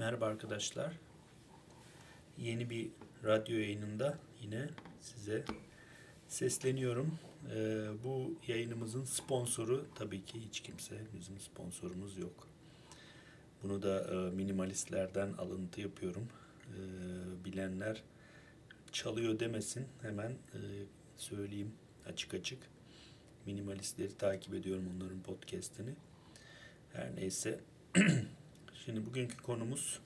Merhaba arkadaşlar. Yeni bir radyo yayınında yine size sesleniyorum. Ee, bu yayınımızın sponsoru tabii ki hiç kimse. Bizim sponsorumuz yok. Bunu da e, minimalistlerden alıntı yapıyorum. Ee, bilenler çalıyor demesin hemen e, söyleyeyim açık açık. Minimalistleri takip ediyorum onların podcast'ini. Her neyse Şimdi bugünkü konumuz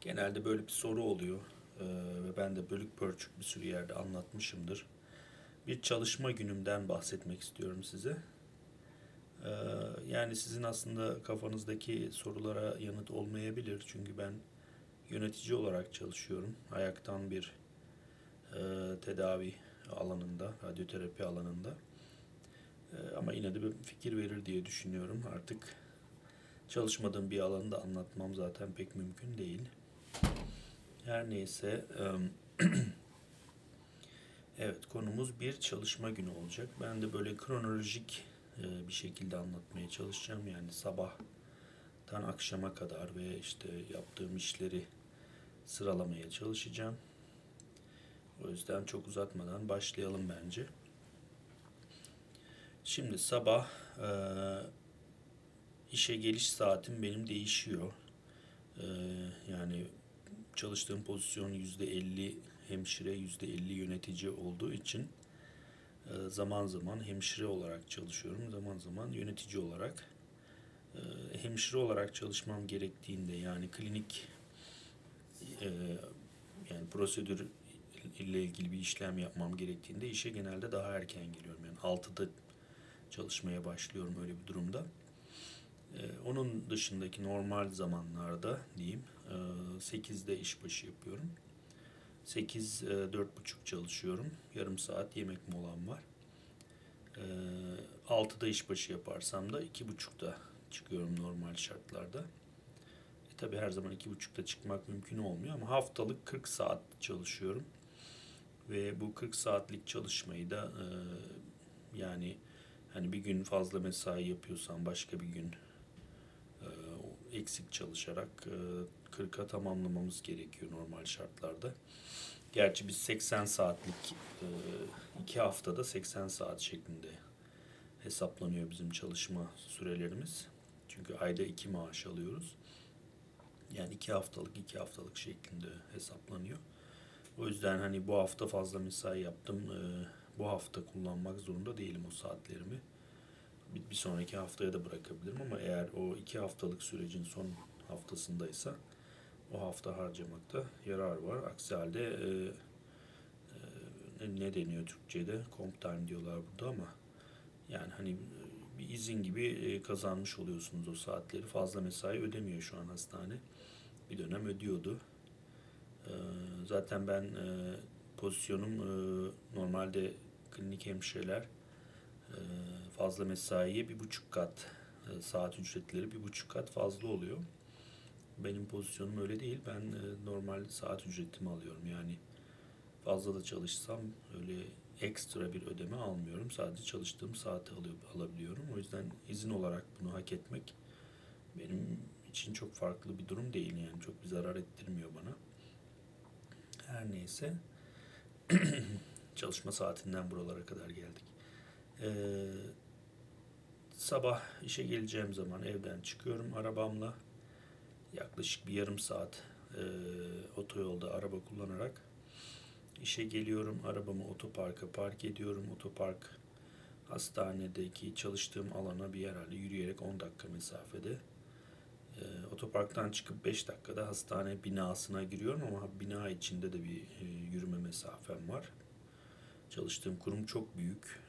genelde böyle bir soru oluyor ee, ve ben de bölük pörçük bir sürü yerde anlatmışımdır. Bir çalışma günümden bahsetmek istiyorum size. Ee, yani sizin aslında kafanızdaki sorulara yanıt olmayabilir çünkü ben yönetici olarak çalışıyorum. Ayaktan bir e, tedavi alanında, radyoterapi alanında. E, ama yine de bir fikir verir diye düşünüyorum. Artık çalışmadığım bir alanı da anlatmam zaten pek mümkün değil. Her neyse evet konumuz bir çalışma günü olacak. Ben de böyle kronolojik bir şekilde anlatmaya çalışacağım. Yani sabahtan akşama kadar ve işte yaptığım işleri sıralamaya çalışacağım. O yüzden çok uzatmadan başlayalım bence. Şimdi sabah işe geliş saatim benim değişiyor. Ee, yani çalıştığım pozisyon yüzde elli hemşire, yüzde elli yönetici olduğu için e, zaman zaman hemşire olarak çalışıyorum, zaman zaman yönetici olarak. E, hemşire olarak çalışmam gerektiğinde yani klinik e, yani prosedür ile ilgili bir işlem yapmam gerektiğinde işe genelde daha erken geliyorum. Yani 6'da çalışmaya başlıyorum öyle bir durumda. Ee, onun dışındaki normal zamanlarda diyeyim 8'de işbaşı yapıyorum. 8 4.30 çalışıyorum. Yarım saat yemek molam var. 6'da işbaşı yaparsam da 2.30'da çıkıyorum normal şartlarda. E tabi her zaman 2.30'da çıkmak mümkün olmuyor ama haftalık 40 saat çalışıyorum. Ve bu 40 saatlik çalışmayı da e, yani hani bir gün fazla mesai yapıyorsam başka bir gün eksik çalışarak 40'a tamamlamamız gerekiyor normal şartlarda. Gerçi biz 80 saatlik iki haftada 80 saat şeklinde hesaplanıyor bizim çalışma sürelerimiz. Çünkü ayda iki maaş alıyoruz. Yani iki haftalık iki haftalık şeklinde hesaplanıyor. O yüzden hani bu hafta fazla mesai yaptım. Bu hafta kullanmak zorunda değilim o saatlerimi bir, bir sonraki haftaya da bırakabilirim ama eğer o iki haftalık sürecin son haftasındaysa o hafta harcamakta yarar var. Aksi halde e, e, ne deniyor Türkçe'de? Comp time diyorlar burada ama yani hani e, bir izin gibi e, kazanmış oluyorsunuz o saatleri. Fazla mesai ödemiyor şu an hastane. Bir dönem ödüyordu. E, zaten ben e, pozisyonum e, normalde klinik hemşireler fazla mesaiye bir buçuk kat e, saat ücretleri bir buçuk kat fazla oluyor. Benim pozisyonum öyle değil. Ben e, normal saat ücretimi alıyorum. Yani fazla da çalışsam öyle ekstra bir ödeme almıyorum. Sadece çalıştığım saati alıyor, alabiliyorum. O yüzden izin olarak bunu hak etmek benim için çok farklı bir durum değil. Yani çok bir zarar ettirmiyor bana. Her neyse çalışma saatinden buralara kadar geldik. Ee, sabah işe geleceğim zaman evden çıkıyorum arabamla. Yaklaşık bir yarım saat e, otoyolda araba kullanarak işe geliyorum. Arabamı otoparka park ediyorum. Otopark hastanedeki çalıştığım alana bir herhalde yürüyerek 10 dakika mesafede. E, otoparktan çıkıp 5 dakikada hastane binasına giriyorum ama bina içinde de bir e, yürüme mesafem var. Çalıştığım kurum çok büyük.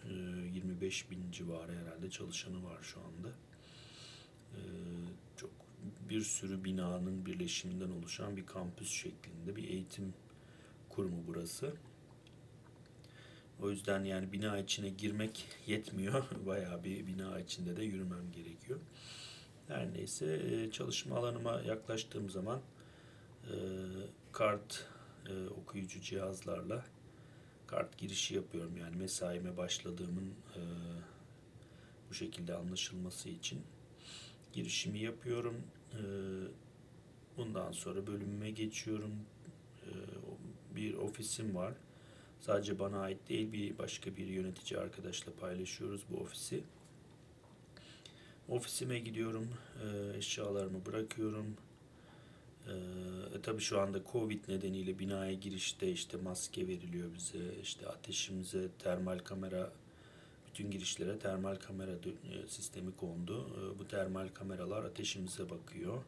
25 ee, bin civarı herhalde çalışanı var şu anda. Ee, çok bir sürü binanın birleşiminden oluşan bir kampüs şeklinde bir eğitim kurumu burası. O yüzden yani bina içine girmek yetmiyor. Bayağı bir bina içinde de yürümem gerekiyor. Her neyse e, çalışma alanıma yaklaştığım zaman e, kart e, okuyucu cihazlarla kart girişi yapıyorum. Yani mesaime başladığımın e, bu şekilde anlaşılması için girişimi yapıyorum. E, Bundan sonra bölümüme geçiyorum. Ee, Bir ofisim var. Sadece bana ait değil, bir başka bir yönetici arkadaşla paylaşıyoruz bu ofisi. Ofisime gidiyorum, e, eşyalarımı bırakıyorum. E, tabii şu anda Covid nedeniyle binaya girişte işte maske veriliyor bize, işte ateşimize termal kamera, bütün girişlere termal kamera e, sistemi kondu. E, bu termal kameralar ateşimize bakıyor.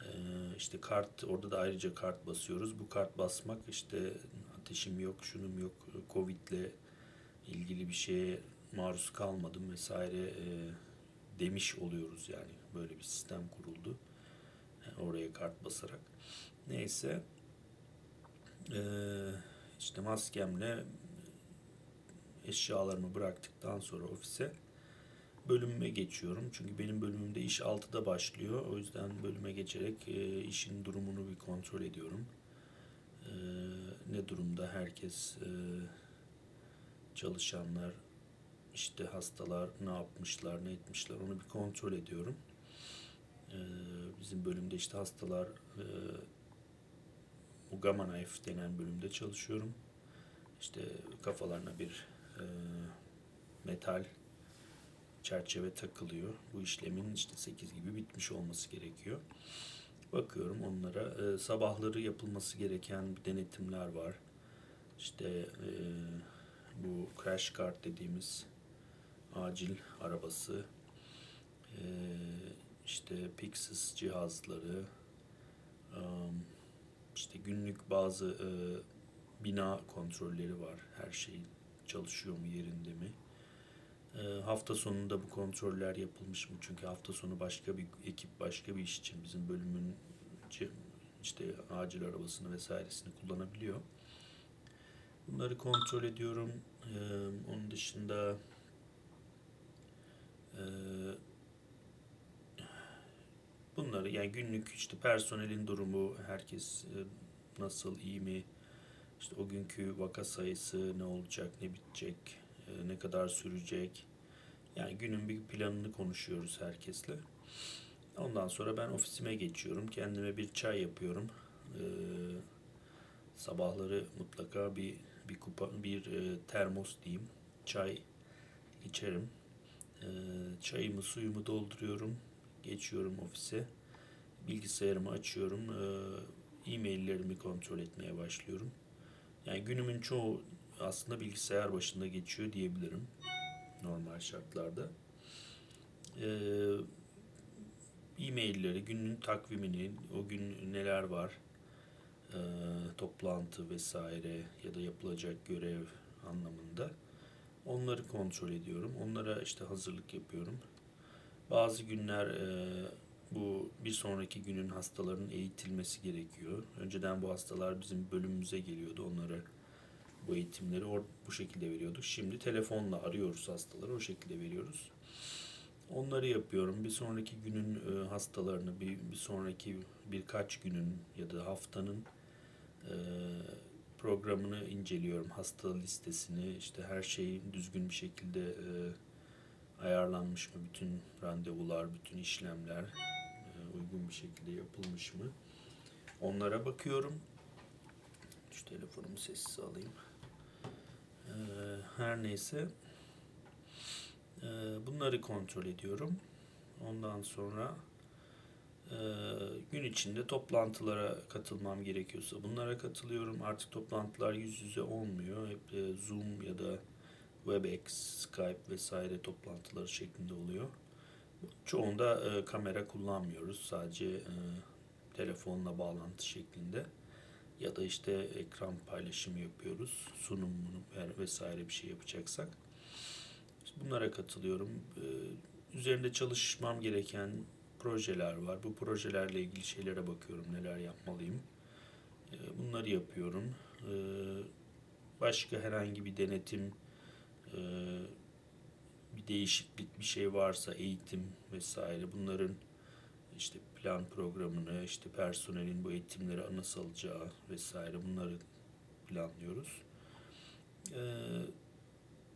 E, işte kart, orada da ayrıca kart basıyoruz. Bu kart basmak işte ateşim yok, şunum yok, Covid'le ilgili bir şeye maruz kalmadım vesaire e, demiş oluyoruz yani. Böyle bir sistem kuruldu. Yani oraya kart basarak. Neyse. E, işte maskemle eşyalarımı bıraktıktan sonra ofise bölümüme geçiyorum. Çünkü benim bölümümde iş 6'da başlıyor. O yüzden bölüme geçerek e, işin durumunu bir kontrol ediyorum. E, ne durumda herkes e, çalışanlar işte hastalar ne yapmışlar ne etmişler onu bir kontrol ediyorum. E, bizim bölümde işte hastalar e, Gamma Knife denen bölümde çalışıyorum. İşte kafalarına bir e, metal çerçeve takılıyor. Bu işlemin işte 8 gibi bitmiş olması gerekiyor. Bakıyorum onlara. E, sabahları yapılması gereken denetimler var. İşte bu crash cart dediğimiz acil arabası, işte Pixis cihazları, e, işte günlük bazı e, bina kontrolleri var. Her şey çalışıyor mu yerinde mi? Hafta sonunda bu kontroller yapılmış mı? Çünkü hafta sonu başka bir ekip başka bir iş için bizim bölümün işte acil arabasını vesairesini kullanabiliyor. Bunları kontrol ediyorum. Onun dışında e, bunları yani günlük işte personelin durumu herkes e, nasıl iyi mi? İşte o günkü vaka sayısı ne olacak, ne bitecek, e, ne kadar sürecek. Yani günün bir planını konuşuyoruz herkesle. Ondan sonra ben ofisime geçiyorum. Kendime bir çay yapıyorum. Ee, sabahları mutlaka bir bir kupa bir e, termos diyeyim çay içerim. Çayımı suyumu dolduruyorum. Geçiyorum ofise. Bilgisayarımı açıyorum. E-maillerimi kontrol etmeye başlıyorum. Yani günümün çoğu aslında bilgisayar başında geçiyor diyebilirim normal şartlarda. E-mailleri, günün takvimini, o gün neler var, e, toplantı vesaire ya da yapılacak görev anlamında onları kontrol ediyorum. Onlara işte hazırlık yapıyorum. Bazı günler e, bu bir sonraki günün hastaların eğitilmesi gerekiyor. Önceden bu hastalar bizim bölümümüze geliyordu. Onlara bu eğitimleri or bu şekilde veriyorduk. Şimdi telefonla arıyoruz hastaları, o şekilde veriyoruz. Onları yapıyorum. Bir sonraki günün e, hastalarını, bir, bir sonraki birkaç günün ya da haftanın e, programını inceliyorum. Hasta listesini, işte her şey düzgün bir şekilde e, ayarlanmış mı? Bütün randevular, bütün işlemler uygun bir şekilde yapılmış mı? Onlara bakıyorum. Şu telefonumu sessiz alayım. Ee, her neyse Ee, bunları kontrol ediyorum. Ondan sonra e, gün içinde toplantılara katılmam gerekiyorsa bunlara katılıyorum. Artık toplantılar yüz yüze olmuyor. Hep e, Zoom ya da Webex, Skype vesaire toplantıları şeklinde oluyor. Çoğunda e, kamera kullanmıyoruz. Sadece e, telefonla bağlantı şeklinde ya da işte ekran paylaşımı yapıyoruz. Ver- vesaire bir şey yapacaksak. İşte bunlara katılıyorum. Ee, Üzerinde çalışmam gereken projeler var. Bu projelerle ilgili şeylere bakıyorum. Neler yapmalıyım. Ee, Bunları yapıyorum. Ee, Başka herhangi bir denetim, e, bir değişiklik bir şey varsa eğitim vesaire bunların işte plan programını, işte personelin bu eğitimleri nasıl alacağı vesaire bunları planlıyoruz. Ee,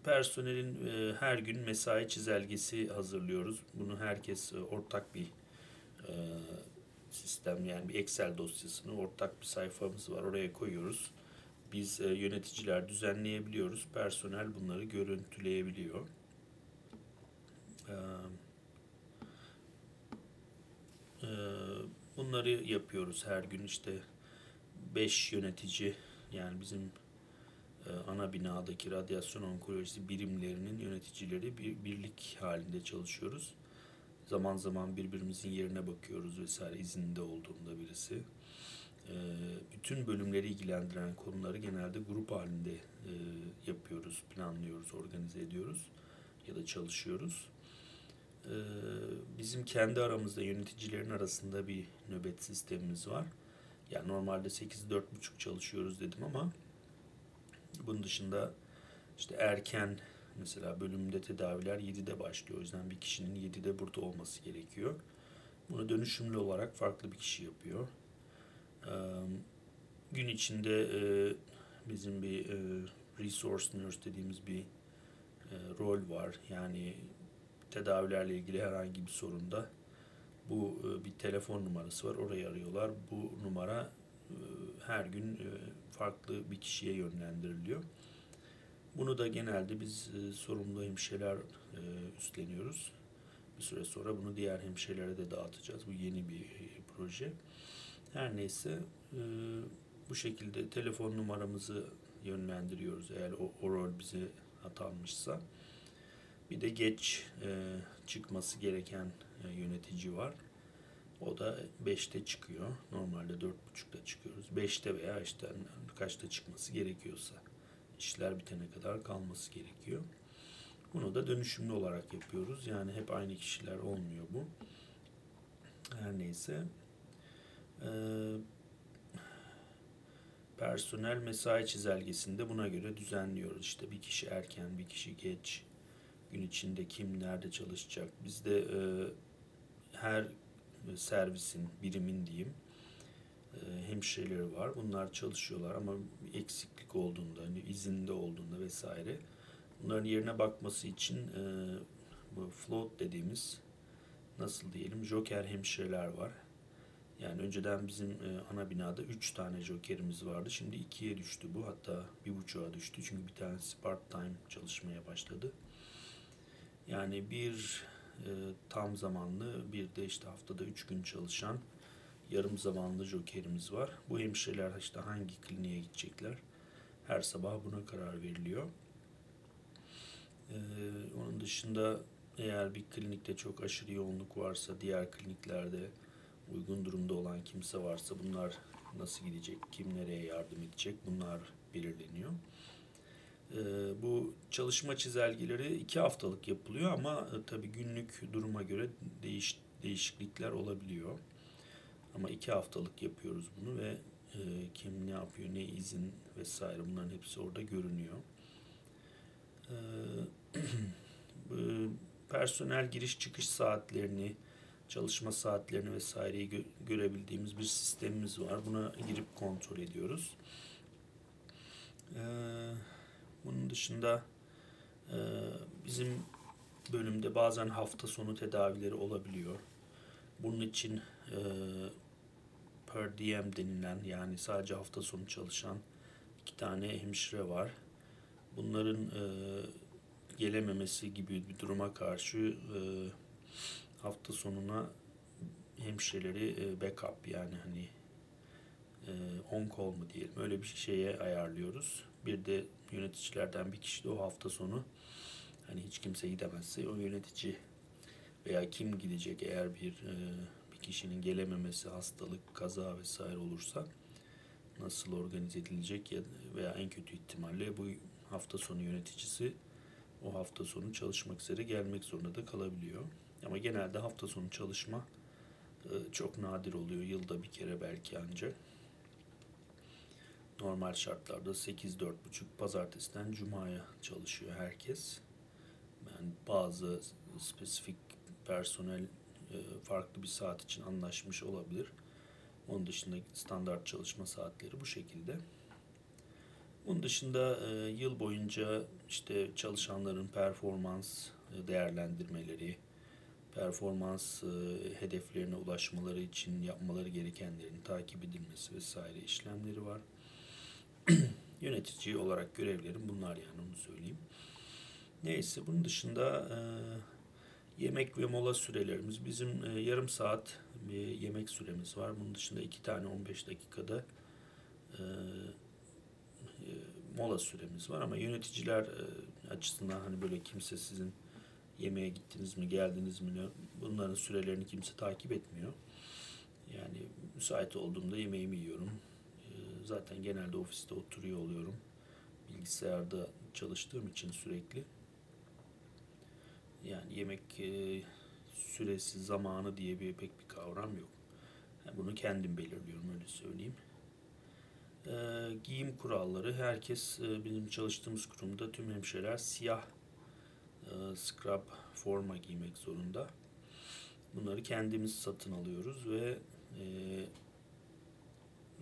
personelin e, her gün mesai çizelgesi hazırlıyoruz. Bunu herkes e, ortak bir e, sistem yani bir Excel dosyasını ortak bir sayfamız var oraya koyuyoruz. Biz e, yöneticiler düzenleyebiliyoruz. Personel bunları görüntüleyebiliyor. Bunları yapıyoruz her gün işte 5 yönetici yani bizim ana binadaki radyasyon onkolojisi birimlerinin yöneticileri bir birlik halinde çalışıyoruz. Zaman zaman birbirimizin yerine bakıyoruz vesaire izinde olduğunda birisi. Bütün bölümleri ilgilendiren konuları genelde grup halinde yapıyoruz, planlıyoruz, organize ediyoruz ya da çalışıyoruz. Ee, Bizim kendi aramızda yöneticilerin arasında bir nöbet sistemimiz var. Yani normalde 8-4.30 çalışıyoruz dedim ama bunun dışında işte erken mesela bölümde tedaviler 7'de başlıyor. O yüzden bir kişinin 7'de burada olması gerekiyor. Bunu dönüşümlü olarak farklı bir kişi yapıyor. Ee, Gün içinde e, bizim bir e, resource nurse dediğimiz bir e, rol var. Yani tedavilerle ilgili herhangi bir sorunda bu e, bir telefon numarası var. Orayı arıyorlar. Bu numara e, her gün e, farklı bir kişiye yönlendiriliyor. Bunu da genelde biz sorumlu hemşireler üstleniyoruz. Bir süre sonra bunu diğer hemşirelere de dağıtacağız. Bu yeni bir proje. Her neyse bu şekilde telefon numaramızı yönlendiriyoruz eğer o, o rol bize atanmışsa. Bir de geç e, çıkması gereken e, yönetici var. O da 5'te çıkıyor. Normalde 4.30'da çıkıyoruz. 5'te veya işte kaçta çıkması gerekiyorsa işler bitene kadar kalması gerekiyor. Bunu da dönüşümlü olarak yapıyoruz. Yani hep aynı kişiler olmuyor bu. Her neyse. Ee, personel mesai çizelgesinde buna göre düzenliyoruz. İşte bir kişi erken, bir kişi geç, gün içinde kim nerede çalışacak. Bizde e, her servisin, birimin diyeyim e, hemşireleri var. Bunlar çalışıyorlar ama eksiklik olduğunda, hani izinde olduğunda vesaire bunların yerine bakması için e, bu float dediğimiz nasıl diyelim joker hemşireler var. Yani önceden bizim e, ana binada 3 tane jokerimiz vardı. Şimdi 2'ye düştü bu. Hatta bir buçuğa düştü. Çünkü bir tanesi part time çalışmaya başladı. Yani bir e, tam zamanlı bir de işte haftada 3 gün çalışan yarım zamanlı jokerimiz var. Bu hemşireler işte hangi kliniğe gidecekler? Her sabah buna karar veriliyor. Ee, onun dışında eğer bir klinikte çok aşırı yoğunluk varsa diğer kliniklerde uygun durumda olan kimse varsa bunlar nasıl gidecek, kim nereye yardım edecek bunlar belirleniyor. Ee, bu çalışma çizelgeleri iki haftalık yapılıyor ama e, tabii günlük duruma göre değiş, değişiklikler olabiliyor. Ama iki haftalık yapıyoruz bunu ve e, kim ne yapıyor, ne izin vesaire bunların hepsi orada görünüyor. Ee, personel giriş çıkış saatlerini, çalışma saatlerini vesaireyi gö- görebildiğimiz bir sistemimiz var. Buna girip kontrol ediyoruz. Ee, bunun dışında e, bizim bölümde bazen hafta sonu tedavileri olabiliyor. Bunun için e, per diem denilen yani sadece hafta sonu çalışan iki tane hemşire var. Bunların e, gelememesi gibi bir duruma karşı e, hafta sonuna hemşireleri e, backup yani hani e, on call mu diyelim öyle bir şeye ayarlıyoruz. Bir de yöneticilerden bir kişi de o hafta sonu hani hiç kimse gidemezse o yönetici veya kim gidecek eğer bir e, bir kişinin gelememesi, hastalık, kaza vesaire olursa nasıl organize edilecek ya veya en kötü ihtimalle bu hafta sonu yöneticisi o hafta sonu çalışmak üzere gelmek zorunda da kalabiliyor. Ama genelde hafta sonu çalışma e, çok nadir oluyor. Yılda bir kere belki ancak. Normal şartlarda 8-4.30 pazartesiden cumaya çalışıyor herkes. Yani bazı spesifik personel e, farklı bir saat için anlaşmış olabilir. Onun dışında standart çalışma saatleri bu şekilde. Bunun dışında e, yıl boyunca işte çalışanların performans e, değerlendirmeleri, performans hedeflerine ulaşmaları için yapmaları gerekenlerin takip edilmesi vesaire işlemleri var. Yönetici olarak görevlerim bunlar yani onu söyleyeyim. Neyse bunun dışında e, yemek ve mola sürelerimiz bizim e, yarım saat bir yemek süremiz var. Bunun dışında iki tane 15 dakikada e, e, mola süremiz var ama yöneticiler e, açısından hani böyle kimse sizin yemeğe gittiniz mi geldiniz mi bunların sürelerini kimse takip etmiyor. Yani müsait olduğumda yemeğimi yiyorum. Zaten genelde ofiste oturuyor oluyorum. Bilgisayarda çalıştığım için sürekli. Yani yemek e, süresi, zamanı diye bir pek bir kavram yok. Yani bunu kendim belirliyorum öyle söyleyeyim. E, giyim kuralları herkes e, bizim çalıştığımız kurumda tüm hemşireler siyah e, scrub forma giymek zorunda. Bunları kendimiz satın alıyoruz ve e,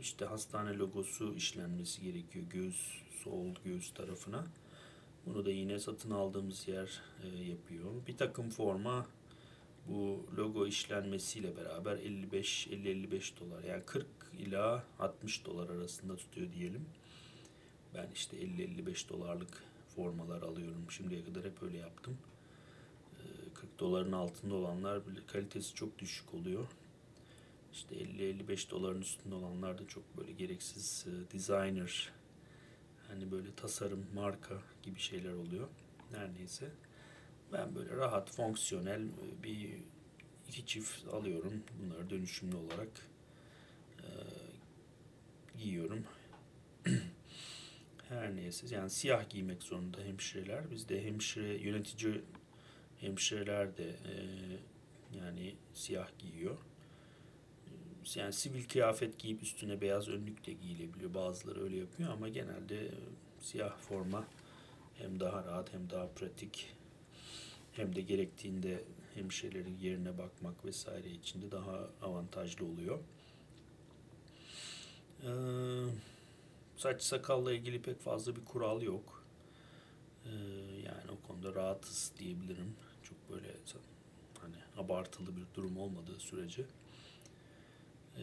işte hastane logosu işlenmesi gerekiyor göğüs sol göğüs tarafına. Bunu da yine satın aldığımız yer e, yapıyor. Bir takım forma bu logo işlenmesiyle beraber 55 50-55 dolar yani 40 ila 60 dolar arasında tutuyor diyelim. Ben işte 50-55 dolarlık formalar alıyorum. Şimdiye kadar hep öyle yaptım. 40 doların altında olanlar kalitesi çok düşük oluyor. İşte 50-55 doların üstünde olanlar da çok böyle gereksiz designer hani böyle tasarım, marka gibi şeyler oluyor. Her neyse. Ben böyle rahat, fonksiyonel bir iki çift alıyorum. Bunları dönüşümlü olarak e, giyiyorum. Her neyse yani siyah giymek zorunda hemşireler. Bizde hemşire yönetici hemşireler de e, yani siyah giyiyor. Yani sivil kıyafet giyip üstüne beyaz önlük de giyilebiliyor. Bazıları öyle yapıyor ama genelde siyah forma hem daha rahat hem daha pratik hem de gerektiğinde hemşirelerin yerine bakmak vesaire için de daha avantajlı oluyor. Ee, saç sakalla ilgili pek fazla bir kural yok. Ee, yani o konuda rahatız diyebilirim. Çok böyle hani abartılı bir durum olmadığı sürece. Ee,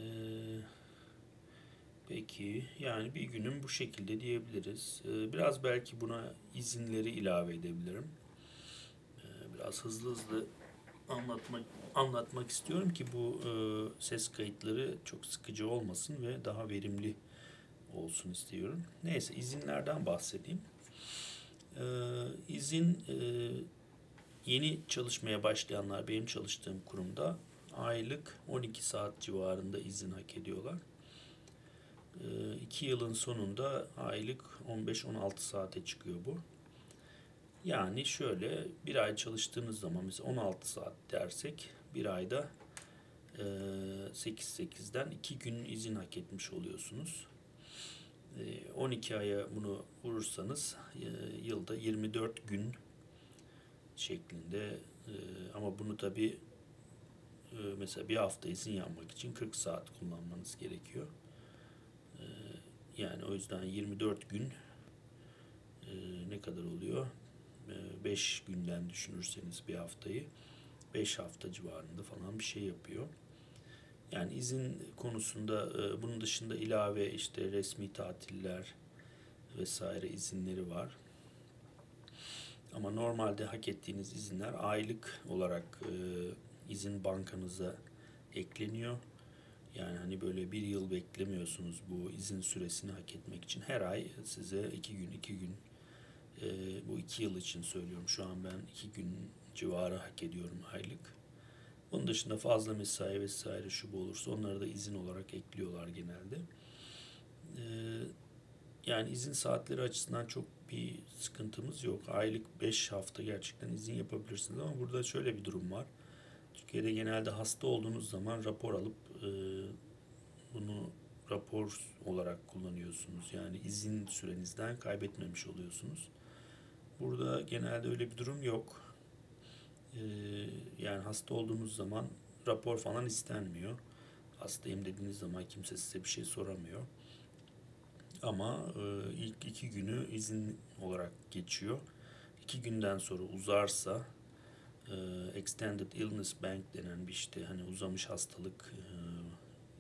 peki yani bir günüm bu şekilde diyebiliriz. Ee, biraz belki buna izinleri ilave edebilirim. Ee, biraz hızlı hızlı anlatmak anlatmak istiyorum ki bu e, ses kayıtları çok sıkıcı olmasın ve daha verimli olsun istiyorum. Neyse izinlerden bahsedeyim. Ee, izin e, yeni çalışmaya başlayanlar benim çalıştığım kurumda aylık 12 saat civarında izin hak ediyorlar. 2 ee, yılın sonunda aylık 15-16 saate çıkıyor bu. Yani şöyle bir ay çalıştığınız zaman mesela 16 saat dersek bir ayda 8-8'den 2 gün izin hak etmiş oluyorsunuz. 12 aya bunu vurursanız yılda 24 gün şeklinde ama bunu tabi mesela bir hafta izin yapmak için 40 saat kullanmanız gerekiyor. Yani o yüzden 24 gün ne kadar oluyor? 5 günden düşünürseniz bir haftayı 5 hafta civarında falan bir şey yapıyor. Yani izin konusunda e, bunun dışında ilave işte resmi tatiller vesaire izinleri var. Ama normalde hak ettiğiniz izinler aylık olarak e, izin bankanıza ekleniyor. Yani hani böyle bir yıl beklemiyorsunuz bu izin süresini hak etmek için. Her ay size iki gün, iki gün e, bu iki yıl için söylüyorum. Şu an ben iki gün civarı hak ediyorum aylık. Onun dışında fazla mesai vesaire şu bu olursa onları da izin olarak ekliyorlar genelde. Ee, yani izin saatleri açısından çok bir sıkıntımız yok. Aylık 5 hafta gerçekten izin yapabilirsiniz ama burada şöyle bir durum var. Türkiye'de genelde hasta olduğunuz zaman rapor alıp e, bunu rapor olarak kullanıyorsunuz. Yani izin sürenizden kaybetmemiş oluyorsunuz. Burada genelde öyle bir durum yok. Ee, yani hasta olduğunuz zaman rapor falan istenmiyor. Hastayım dediğiniz zaman kimse size bir şey soramıyor. Ama e, ilk iki günü izin olarak geçiyor. İki günden sonra uzarsa e, Extended Illness Bank denen bir işte hani uzamış hastalık e,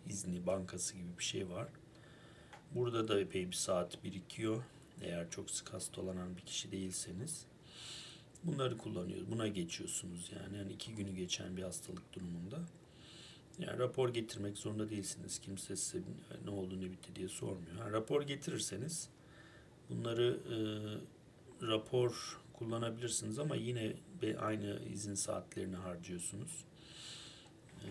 izni bankası gibi bir şey var. Burada da epey bir saat birikiyor. Eğer çok sık hastalanan bir kişi değilseniz. Bunları kullanıyoruz. Buna geçiyorsunuz yani. yani iki günü geçen bir hastalık durumunda. Yani rapor getirmek zorunda değilsiniz. Kimse size ne oldu ne bitti diye sormuyor. Ha, rapor getirirseniz bunları e, rapor kullanabilirsiniz ama yine aynı izin saatlerini harcıyorsunuz. E,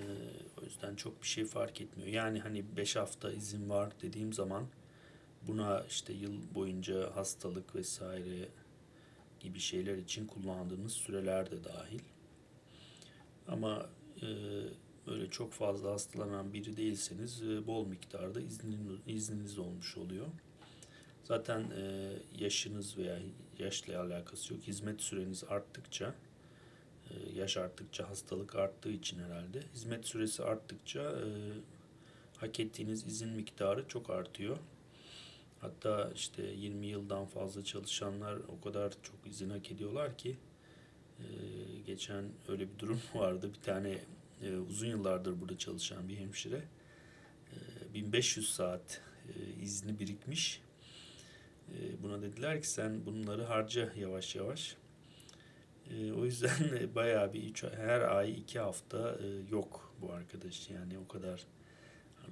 o yüzden çok bir şey fark etmiyor. Yani hani 5 hafta izin var dediğim zaman buna işte yıl boyunca hastalık vesaire gibi şeyler için kullandığınız süreler de dahil. Ama e, böyle çok fazla hastalanan biri değilseniz e, bol miktarda iznin, izniniz olmuş oluyor. Zaten e, yaşınız veya yaşla alakası yok. Hizmet süreniz arttıkça, e, yaş arttıkça hastalık arttığı için herhalde. Hizmet süresi arttıkça e, hak ettiğiniz izin miktarı çok artıyor. Hatta işte 20 yıldan fazla çalışanlar o kadar çok izin hak ediyorlar ki e, geçen öyle bir durum vardı. Bir tane uzun yıllardır burada çalışan bir hemşire e, 1500 saat izni birikmiş. E, buna dediler ki sen bunları harca yavaş yavaş. E, o yüzden bayağı bir her ay iki hafta e, yok bu arkadaş yani o kadar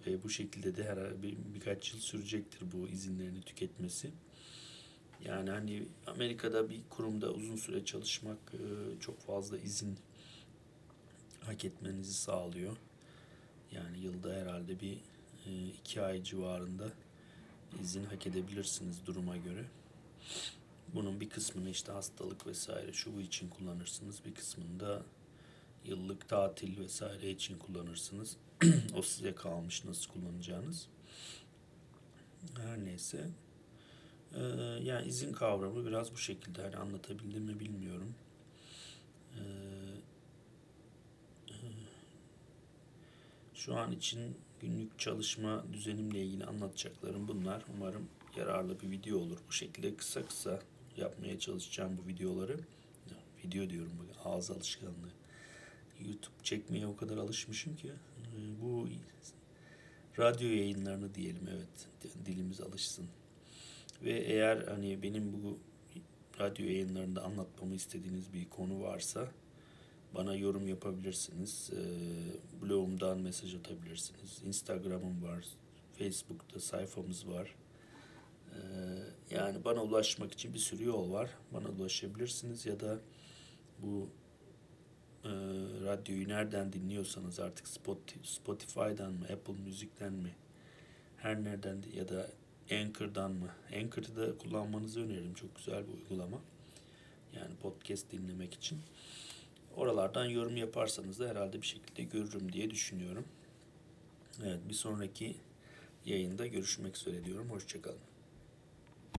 ve bu şekilde de her bir, birkaç yıl sürecektir bu izinlerini tüketmesi. Yani hani Amerika'da bir kurumda uzun süre çalışmak çok fazla izin hak etmenizi sağlıyor. Yani yılda herhalde bir iki ay civarında izin hak edebilirsiniz duruma göre. Bunun bir kısmını işte hastalık vesaire şu bu için kullanırsınız. Bir kısmını da yıllık tatil vesaire için kullanırsınız. o size kalmış nasıl kullanacağınız. Her neyse. Ee, yani izin kavramı biraz bu şekilde. Hani anlatabildim mi bilmiyorum. Ee, şu an için günlük çalışma düzenimle ilgili anlatacaklarım bunlar. Umarım yararlı bir video olur. Bu şekilde kısa kısa yapmaya çalışacağım bu videoları. Video diyorum bak ağız alışkanlığı. YouTube çekmeye o kadar alışmışım ki e, bu radyo yayınlarını diyelim evet dilimiz alışsın. Ve eğer hani benim bu radyo yayınlarında anlatmamı istediğiniz bir konu varsa bana yorum yapabilirsiniz. E, blogumdan mesaj atabilirsiniz. Instagram'ım var. Facebook'ta sayfamız var. E, yani bana ulaşmak için bir sürü yol var. Bana ulaşabilirsiniz ya da bu e, radyoyu nereden dinliyorsanız artık Spotify'dan mı, Apple Müzik'ten mi, her nereden ya da Anchor'dan mı? Anchor'ı da kullanmanızı öneririm. Çok güzel bir uygulama. Yani podcast dinlemek için. Oralardan yorum yaparsanız da herhalde bir şekilde görürüm diye düşünüyorum. Evet bir sonraki yayında görüşmek üzere diyorum. Hoşçakalın.